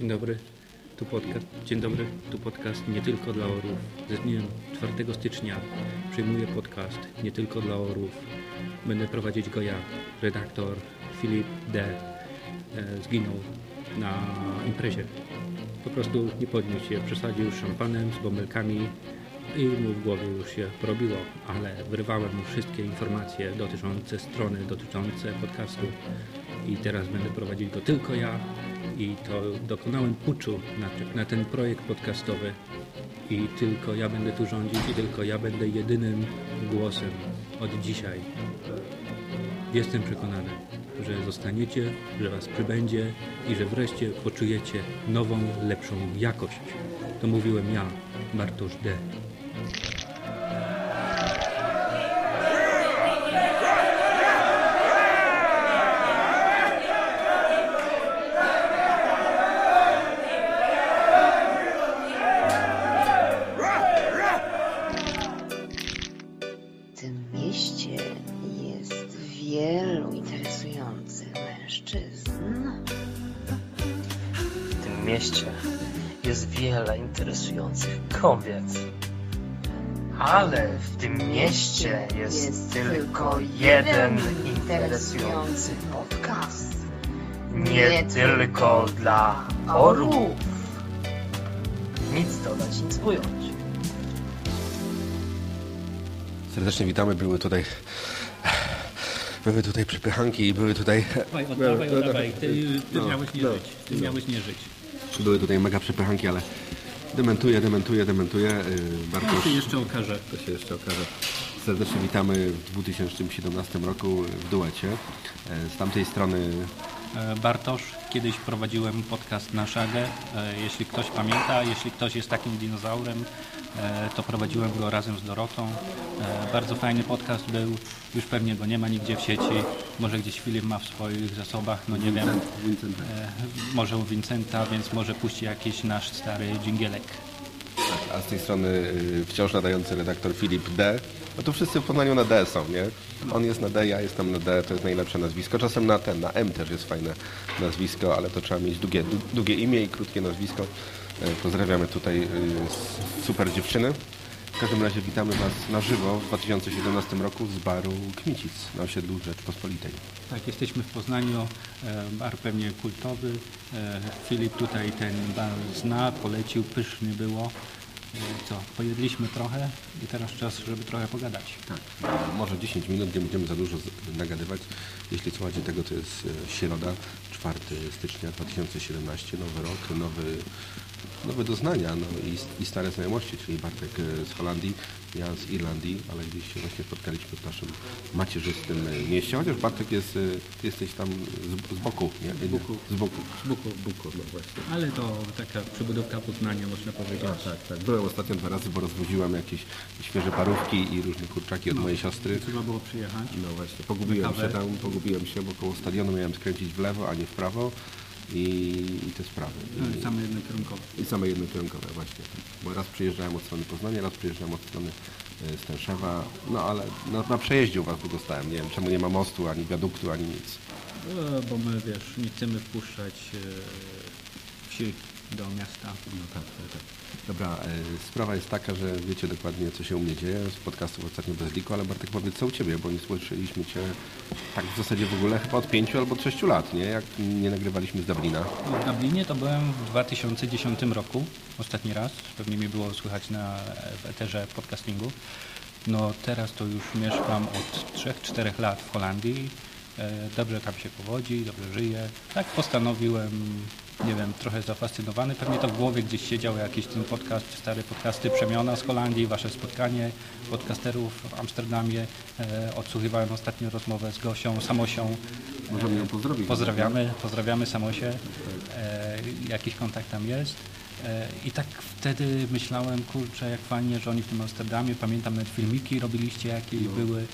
Dzień dobry, tu podcast. Dzień dobry, tu podcast nie tylko dla orów. Ze dniem 4 stycznia przyjmuję podcast nie tylko dla orów. Będę prowadzić go ja, redaktor Filip D. E, zginął na imprezie. Po prostu nie podniósł się, przesadził szampanem, z bąbelkami i mu w głowie już się porobiło, ale wyrwałem mu wszystkie informacje dotyczące strony, dotyczące podcastu i teraz będę prowadzić go tylko ja i to dokonałem puczu na, na ten projekt podcastowy i tylko ja będę tu rządzić i tylko ja będę jedynym głosem od dzisiaj. Jestem przekonany, że zostaniecie, że was przybędzie i że wreszcie poczujecie nową, lepszą jakość. To mówiłem ja, Bartosz D. W tym mieście jest wielu interesujących mężczyzn. W tym mieście jest wiele interesujących kobiet. Ale w tym mieście jest, tylko jeden interesujący podcast. Nie tylko dla orłów. Nic dodać, nic ująć. Serdecznie witamy, były tutaj były tutaj przypychanki i były tutaj Oddawaj, oddawaj, oddawaj. Ty, ty No, miałeś nie no, żyć. Ty miałeś nie żyć. były tutaj mega przypychanki, ale dementuję, dementuję, dementuję. Yy, Ja Bartosz, się jeszcze okaże. to się jeszcze okaże. Serdecznie witamy w 2017 roku w duecie. E, Z tamtej strony E, Bartosz, kiedyś prowadziłem podcast na Szagę. E, Jeśli ktoś pamięta, jeśli ktoś jest takim dinozaurem, to prowadziłem go razem z Dorotą. E, Bardzo fajny podcast był. Już pewnie go nie ma nigdzie w sieci. Może gdzieś Filip ma w swoich zasobach, no nie wiem. Vincenta. E, Może u Vincenta, więc może puści jakiś nasz stary dżingielek. a z tej strony y, wciąż nadający redaktor Filip D. No to wszyscy w Poznaniu na D są, nie? On jest na D, ja jestem na D, to jest najlepsze nazwisko. Czasem na ten, na M też jest fajne nazwisko, ale to trzeba mieć długie, długie imię i krótkie nazwisko. E, Pozdrawiamy tutaj s- super dziewczyny. W każdym razie witamy Was na żywo w 2017 roku z baru Kmicic na osiedlu Rzeczpospolitej. Tak, jesteśmy w Poznaniu, e, bar pewnie kultowy. E, Filip tutaj ten bar zna, polecił, pyszny było. E, Co, pojedliśmy trochę i teraz czas, żeby trochę pogadać. Tak. Może 10 minut, nie będziemy za dużo nagadywać. Jeśli słuchacie tego, to jest e, środa, 4 stycznia 2017, nowy rok, nowy, nowe doznania no i, i stare znajomości, czyli Bartek e, z Holandii, ja z Irlandii, ale gdzieś się właśnie spotkaliśmy w naszym macierzystym e, mieście, chociaż Bartek jest, e, ty jesteś tam z, z boku, nie? Z boku. Z boku. Z buku. Buku, no właśnie. Ale to taka przybudówka Poznania, można powiedzieć. Tak, tak, tak. Byłem ostatnio dwa razy, bo rozwoziłem jakieś świeże parówki i różne kurczaki od mojej siostry. Trzeba było przyjechać. No właśnie, pogubiłem się tam, pogubiłem się, bo koło stadionu miałem skręcić w lewo, a nie w prawo i, i te sprawy. No, I, Same jednokierunkowe. i same jednokierunkowe właśnie. Bo raz przyjeżdżałem od strony Poznania, raz przyjeżdżałem od strony e, Stęszewa, no ale na, na przejeździe u Was długo stałem. Nie wiem czemu nie ma mostu, ani wiaduktu, ani nic. E, Bo my, wiesz, nie chcemy wpuszczać e, wsi do miasta. No tak, tak, tak. Dobra, e, sprawa jest taka, że wiecie dokładnie, co się u mnie dzieje z podcastów ostatnio bez liku, ale Bartek powiedz co u Ciebie, bo nie słyszeliśmy Cię tak w zasadzie w ogóle chyba od pięciu albo od lat, nie? Jak nie nagrywaliśmy z Dublina. W Dublinie to byłem w 2010 roku, ostatni raz. Pewnie mi było słychać na w eterze podcastingu. No teraz to już mieszkam od 3-4 lat w Holandii. E, Dobrze tam się powodzi, dobrze żyję. Tak postanowiłem, nie wiem, trochę zafascynowany. Pewnie to w głowie gdzieś siedział jakiś ten podcast, stare podcasty Przemiona z Holandii, wasze spotkanie podcasterów w Amsterdamie. E, Odsłuchiwałem ostatnio rozmowę z Gosią, Samosią. Możemy ją pozdrowić. Pozdrawiamy, pozdrawiamy Samosie. E, jakiś kontakt tam jest. E, I tak wtedy myślałem, kurczę, jak fajnie, że oni w tym Amsterdamie, pamiętam nawet filmiki robiliście jakieś były, e,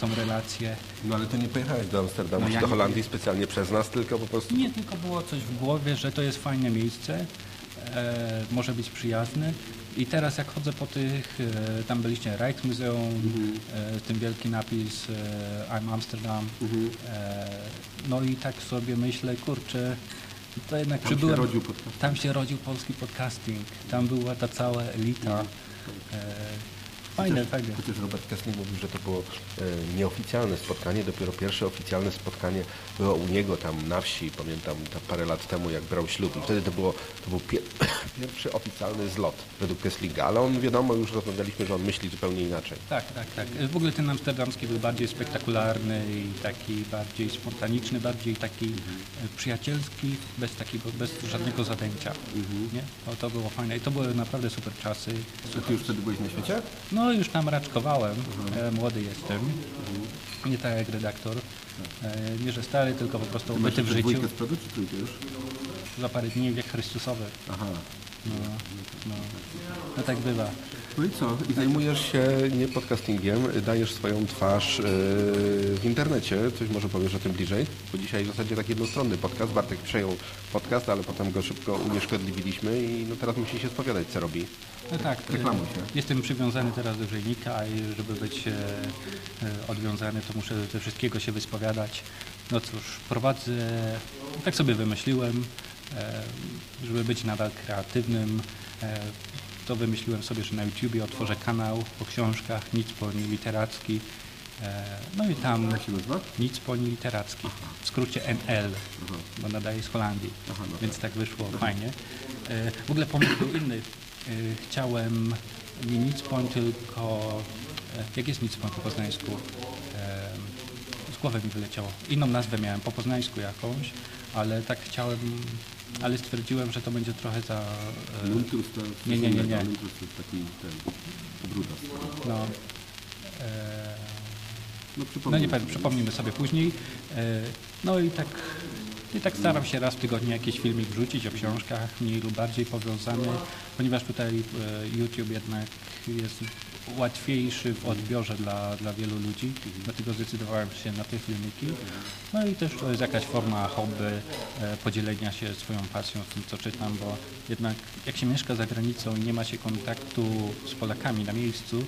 tą relację. No ale Ty nie pojechałeś do Amsterdamu No czy ja do nie- Holandii specjalnie przez nas, tylko po prostu... Nie tylko było coś w głowie, że to jest fajne miejsce, e, może być przyjazny. I teraz jak chodzę po tych, e, tam byliście Rijksmuseum, e, ten wielki napis e, I'm Amsterdam. E, no i tak sobie myślę, kurczę, To jednak Tam się przybyłem, rodził podcast. tam się rodził polski podcasting, tam była ta cała elita. E, fajne, fajne. Chociaż Robert Kessling mówił, że to było e, nieoficjalne spotkanie, dopiero pierwsze oficjalne spotkanie było u niego tam na wsi, pamiętam tam parę lat temu, jak brał ślub. I wtedy to, było, to był pie, pierwszy oficjalny zlot według Kesslinga, ale on wiadomo, już rozmawialiśmy, że on myśli zupełnie inaczej. Tak, tak, tak. W ogóle ten amsterdamski był bardziej spektakularny i taki bardziej spontaniczny, bardziej taki e, przyjacielski, bez takiego, bez żadnego zadęcia. Nie? O, to było fajne i to były naprawdę super czasy. A ty już wtedy byłeś na świecie? No już tam raczkowałem, e, młody jestem, nie tak jak redaktor. E, nie, że stary, tylko po prostu byty w życiu. z przodu, czy trójkę już? Za parę dni wiek Chrystusowy. Aha. No, no. no tak bywa. No i co? I zajmujesz się nie podcastingiem, dajesz swoją twarz yy, w internecie. Coś może powiesz o tym bliżej? Bo dzisiaj w zasadzie tak jednostronny podcast. Bartek przejął podcast, ale potem go szybko unieszkodliwiliśmy i no teraz musi się spowiadać, co robi. No tak, Reklamuj się. jestem przywiązany teraz do grzejnika i żeby być e, e, odwiązany, to muszę ze wszystkiego się wyspowiadać. No cóż, prowadzę, tak sobie wymyśliłem, żeby być nadal kreatywnym, e, to wymyśliłem sobie, że na YouTubie otworzę kanał o książkach, nic po literacki. E, no i tam Jak się nazywa? nic po literacki, w skrócie NL, bo nadaje z Holandii, Aha, no więc tak wyszło fajnie. E, W ogóle pomysł był inny. E, Chciałem nie nic poń, tylko e, jak jest nic poń po poznańsku? E, Z głowy mi wyleciało. Inną nazwę miałem po poznańsku jakąś, ale tak chciałem, ale stwierdziłem, że to będzie trochę za... e, Luntus to Nie, nie, nie, nie. Luntus to jest taki ten, obrudas. No, e, No, No nie powiem, przypomnimy sobie później. E, No i tak, i tak staram się raz w tygodniu jakiś filmik wrzucić o książkach, mniej lub bardziej powiązany, ponieważ tutaj e, YouTube jednak jest łatwiejszy w odbiorze dla, dla wielu ludzi, dlatego zdecydowałem się na te filmiki. No i też to jest jakaś forma hobby, e, podzielenia się swoją pasją z tym, co czytam, bo jednak jak się mieszka za granicą i nie ma się kontaktu z Polakami na miejscu,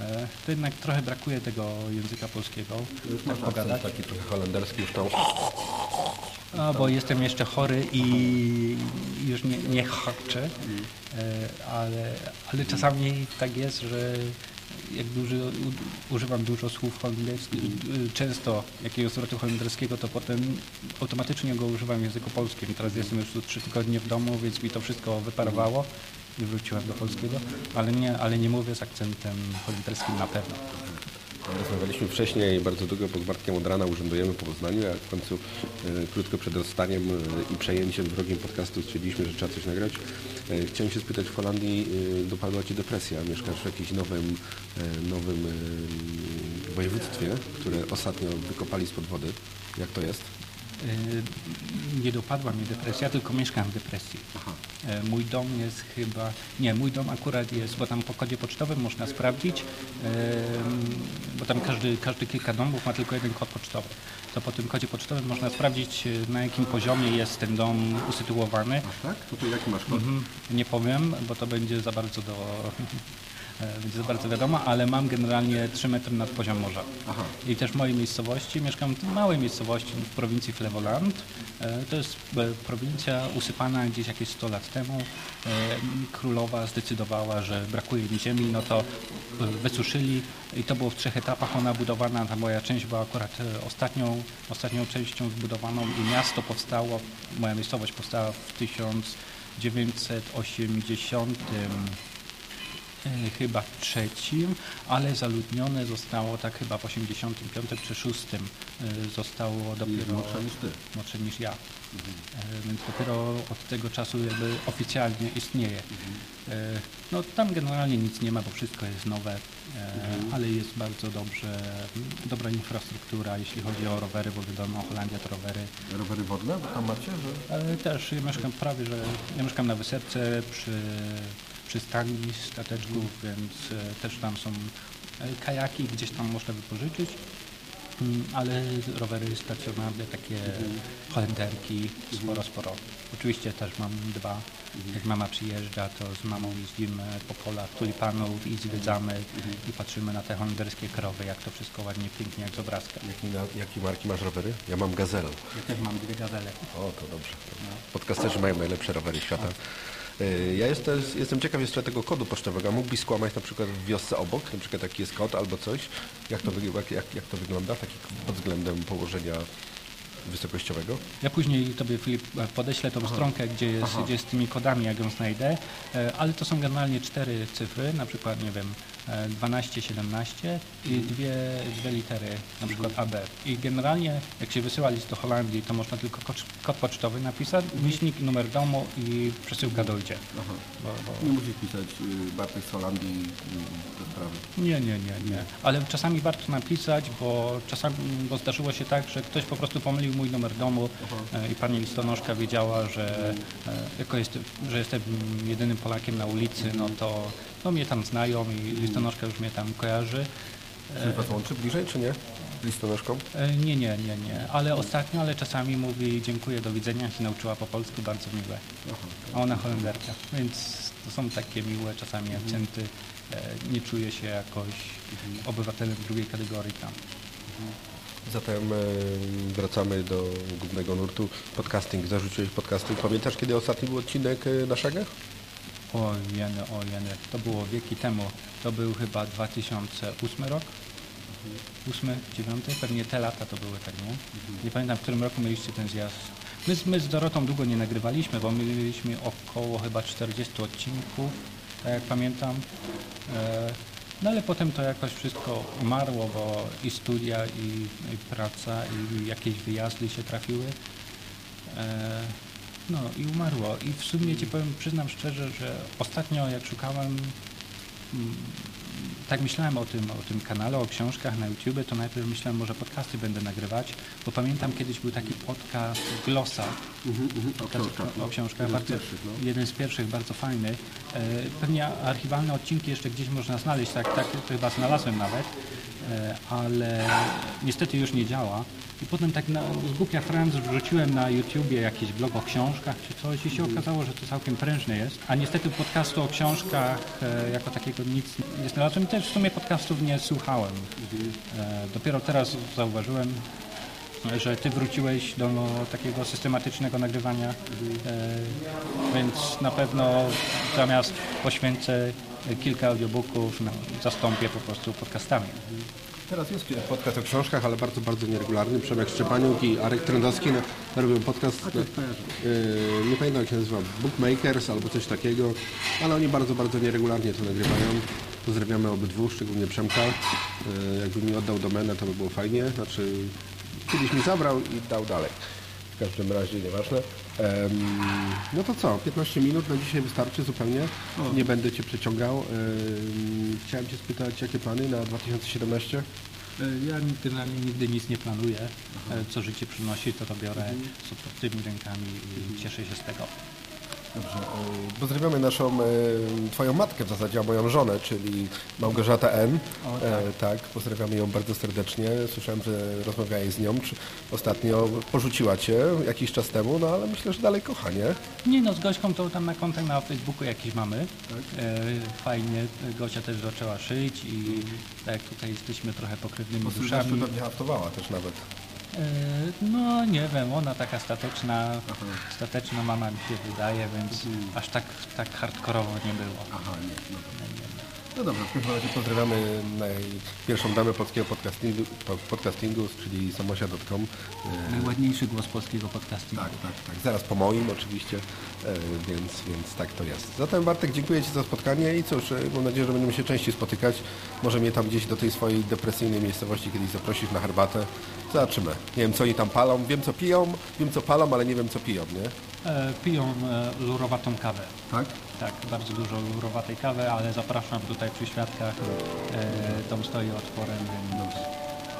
e, to jednak trochę brakuje tego języka polskiego, tak pogadać. taki trochę holenderski już tam. A, bo jestem jeszcze chory i już nie, nie e, ale, ale czasami tak jest, że jak używam dużo słów holenderskich, często jakiegoś zwrotu holenderskiego, to potem automatycznie go używam w języku polskim. Teraz jestem już tu trzy tygodnie w domu, więc mi to wszystko wyparowało i wróciłem do polskiego, ale nie, ale nie mówię z akcentem holenderskim na pewno. Rozmawialiśmy wcześniej bardzo długo, z Bartkiem od rana urzędujemy po Poznaniu, a w końcu e, krótko przed rozstaniem e, i przejęciem wrogiem podcastu stwierdziliśmy, że trzeba coś nagrać. E, chciałem się spytać, w Holandii dopadła Ci depresja, mieszkasz w jakimś nowym, nowym województwie, które ostatnio wykopali spod wody. Jak to jest? Nie dopadła mnie depresja, tylko mieszkam w depresji. E, Mój dom jest chyba, nie, mój dom akurat jest, bo tam po kodzie pocztowym można sprawdzić, tam każdy, każdy kilka domów ma tylko jeden kod pocztowy. To po tym kodzie pocztowym można sprawdzić, e, na jakim poziomie jest ten dom usytuowany. Tak? To, to jaki masz kod? Mhm, Nie powiem, bo to będzie za bardzo do... e, Będzie za bardzo wiadomo, ale mam generalnie 3 metry nad poziom morza. Aha. I też w mojej miejscowości, mieszkam w małej miejscowości w prowincji Flevoland. E, To jest prowincja usypana gdzieś jakieś 100 lat temu. Królowa zdecydowała, że brakuje mi ziemi, no to wysuszyli i to było w trzech etapach ona budowana. Ta moja część była akurat e, ostatnią, ostatnią częścią zbudowaną i miasto powstało, moja miejscowość powstała w 1980 E, chyba trzecim, ale zaludnione zostało tak chyba w 85 czy 6 zostało dopiero młodsza niż ty. młodsze niż ja. E, Więc dopiero od tego czasu jakby oficjalnie istnieje. E, No tam generalnie nic nie ma, bo wszystko jest nowe, e, ale jest bardzo dobrze, dobra infrastruktura, jeśli chodzi o rowery, bo wiadomo, Holandia to rowery. Rowery wodne? Bo tam macie, że... Ale też ja mieszkam prawie, że ja mieszkam na wysepce przy przystani stateczków, więc e, też tam są e, kajaki, gdzieś tam można wypożyczyć. Mm, Ale rowery stacjonarne, takie holenderki, sporo, sporo. Oczywiście też mam dwa. Jak mama przyjeżdża, to z mamą jeździmy po polach tulipanów i zwiedzamy i patrzymy na te holenderskie krowy, jak to wszystko ładnie, pięknie, jak z obrazka. Jaki, na, jakie marki masz rowery? Ja mam Gazelę. Ja też mam dwie gazele. O, to dobrze. Podcasterzy mają najlepsze rowery świata. Y, Ja jestem, ciekaw jeszcze tego kodu pocztowego. Mógłbyś skłamać na przykład w wiosce obok, na przykład taki jest kod albo coś? Jak to, jak, jak, jak to wygląda, taki pod względem położenia wysokościowego? Ja później tobie Filip podeślę tą stronkę, gdzie jest, gdzie jest z tymi kodami, jak ją znajdę, E, ale to są generalnie cztery cyfry, na przykład, nie wiem, e, 12, 17 i dwie, dwie litery, na przykład AB. I generalnie, jak się wysyła list do Holandii, to można tylko kod, kod pocztowy napisać, myślnik, numer domu i przesyłka dojdzie. Bo, bo... Nie musisz pisać y, Bartek z Holandii do sprawy. Nie, nie, nie, nie. Ale czasami warto napisać, bo czasami bo zdarzyło się tak, że ktoś po prostu pomylił mój numer domu e, i pani listonoszka wiedziała, że e, jako jest, że jestem jedynym Polakiem na ulicy, no to no mnie tam znają i listonoszka już mnie tam kojarzy. Czy was łączy bliżej, czy nie? Listonoszką? E, Nie, nie, nie, nie. Ale ostatnio, ale czasami mówi dziękuję, do widzenia, się nauczyła po polsku, bardzo miłe. A ona Holenderka, więc to są takie miłe czasami akcenty. E, Nie czuję się jakoś obywatelem drugiej kategorii tam. Zatem wracamy do głównego nurtu. Podcasting. Zarzuciłeś podcasting. Pamiętasz, kiedy ostatni był odcinek e, na szagach? O jeny, o jeny. To było wieki temu. To był chyba 2008 rok. 8, 9, pewnie te lata to były tak, nie? Nie pamiętam, w którym roku mieliście ten zjazd. My, z- my z Dorotą długo nie nagrywaliśmy, bo my mieliśmy około chyba 40 odcinków, tak jak pamiętam. E, no ale potem to jakoś wszystko umarło, bo i studia, i, i praca, i jakieś wyjazdy się trafiły. E, no i umarło. I w sumie ci powiem, przyznam szczerze, że ostatnio jak szukałem, mm, tak myślałem o tym, o tym kanale, o książkach na YouTube, to najpierw myślałem, może podcasty będę nagrywać, bo pamiętam kiedyś był taki podcast Glossa, podcast o książkach, bardzo, jeden z pierwszych, bardzo fajny. E, Pewnie archiwalne odcinki jeszcze gdzieś można znaleźć, tak, tak chyba znalazłem nawet, e, ale niestety już nie działa. I potem tak na, z głupia Franz wrzuciłem na YouTubie jakiś blog o książkach czy coś i się okazało, że to całkiem prężne jest. A niestety podcastu o książkach e, jako takiego nic nie znalazłem. Też w sumie podcastów nie słuchałem. E, dopiero teraz zauważyłem, że ty wróciłeś do takiego systematycznego nagrywania, e, więc na pewno zamiast poświęcę kilka audiobooków, no, zastąpię po prostu podcastami. Teraz jest podcast o książkach, ale bardzo, bardzo nieregularny. Przemek Szczepaniuk i Arek Trendowski no, robią podcast, no, yy, nie pamiętam jak się nazywa, Bookmakers albo coś takiego, ale oni bardzo, bardzo nieregularnie to nagrywają. Pozdrawiamy obydwu, szczególnie Przemka. Yy, jakby mi oddał domenę, to by było fajnie. Znaczy, kiedyś mi zabrał i dał dalej. W każdym razie, nieważne. Em, no to co, 15 minut na dzisiaj wystarczy zupełnie. Nie będę Cię przeciągał. Em, chciałem Cię spytać, jakie plany na 2017? E, Ja generalnie nigdy nic nie planuję. E, Co życie przynosi, to to biorę z otwartymi rękami i cieszę się z tego. Dobrze. e, Pozdrawiamy naszą, e, Twoją matkę w zasadzie, a moją żonę, czyli Małgorzata N. O, tak. E, tak, pozdrawiamy ją bardzo serdecznie. Słyszałem, że rozmawiałeś z nią. Czy ostatnio porzuciła Cię jakiś czas temu, no ale myślę, że dalej kocha, nie? Nie no, z Gośką to tam na kontakt na Facebooku jakiś mamy. E, fajnie, Gosia też zaczęła szyć i tak jak tutaj jesteśmy trochę pokrewnymi duszami. pewnie haftowała też nawet. E, No nie wiem, ona taka stateczna, stateczna mama mi się wydaje, więc aż tak, tak hardkorowo nie było. Aha, nie. No, no dobrze, w każdym razie pozdrawiamy pierwszą damę polskiego podcastingu, po- podcastingu czyli samosia.com. E, Najładniejszy głos polskiego podcastingu. Tak, tak, tak. Zaraz po moim oczywiście, e, więc, więc tak to jest. Zatem Bartek, dziękuję Ci za spotkanie i cóż, e, mam nadzieję, że będziemy się częściej spotykać. Może mnie tam gdzieś do tej swojej depresyjnej miejscowości kiedyś zaprosisz na herbatę. Zobaczymy. Nie wiem, co oni tam palą. Wiem, co piją, wiem, co palą, ale nie wiem, co piją, nie? E, Piją e, lurowatą kawę. Tak? Tak, bardzo dużo lurowatej kawy, ale zapraszam tutaj przy świadkach. E, dom stoi otworem, więc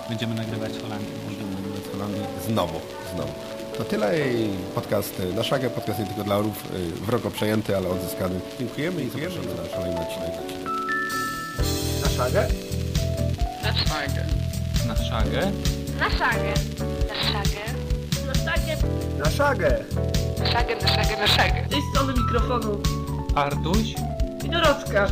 będziemy nagrywać z Holandii. Z Holandii. Znowu, znowu. To tyle i podcast e, na szagę, podcast nie tylko dla orów, e, wrogo przejęty, ale odzyskany. Dziękujemy i zapraszamy na kolejny odcinek. Na szagę? Na szagę. Na szagę. Na szagę. Na szagę. Na szagę! Na szagę, na szagę, na szagę. Z tej strony mikrofonu. Artuś? I Doroczka.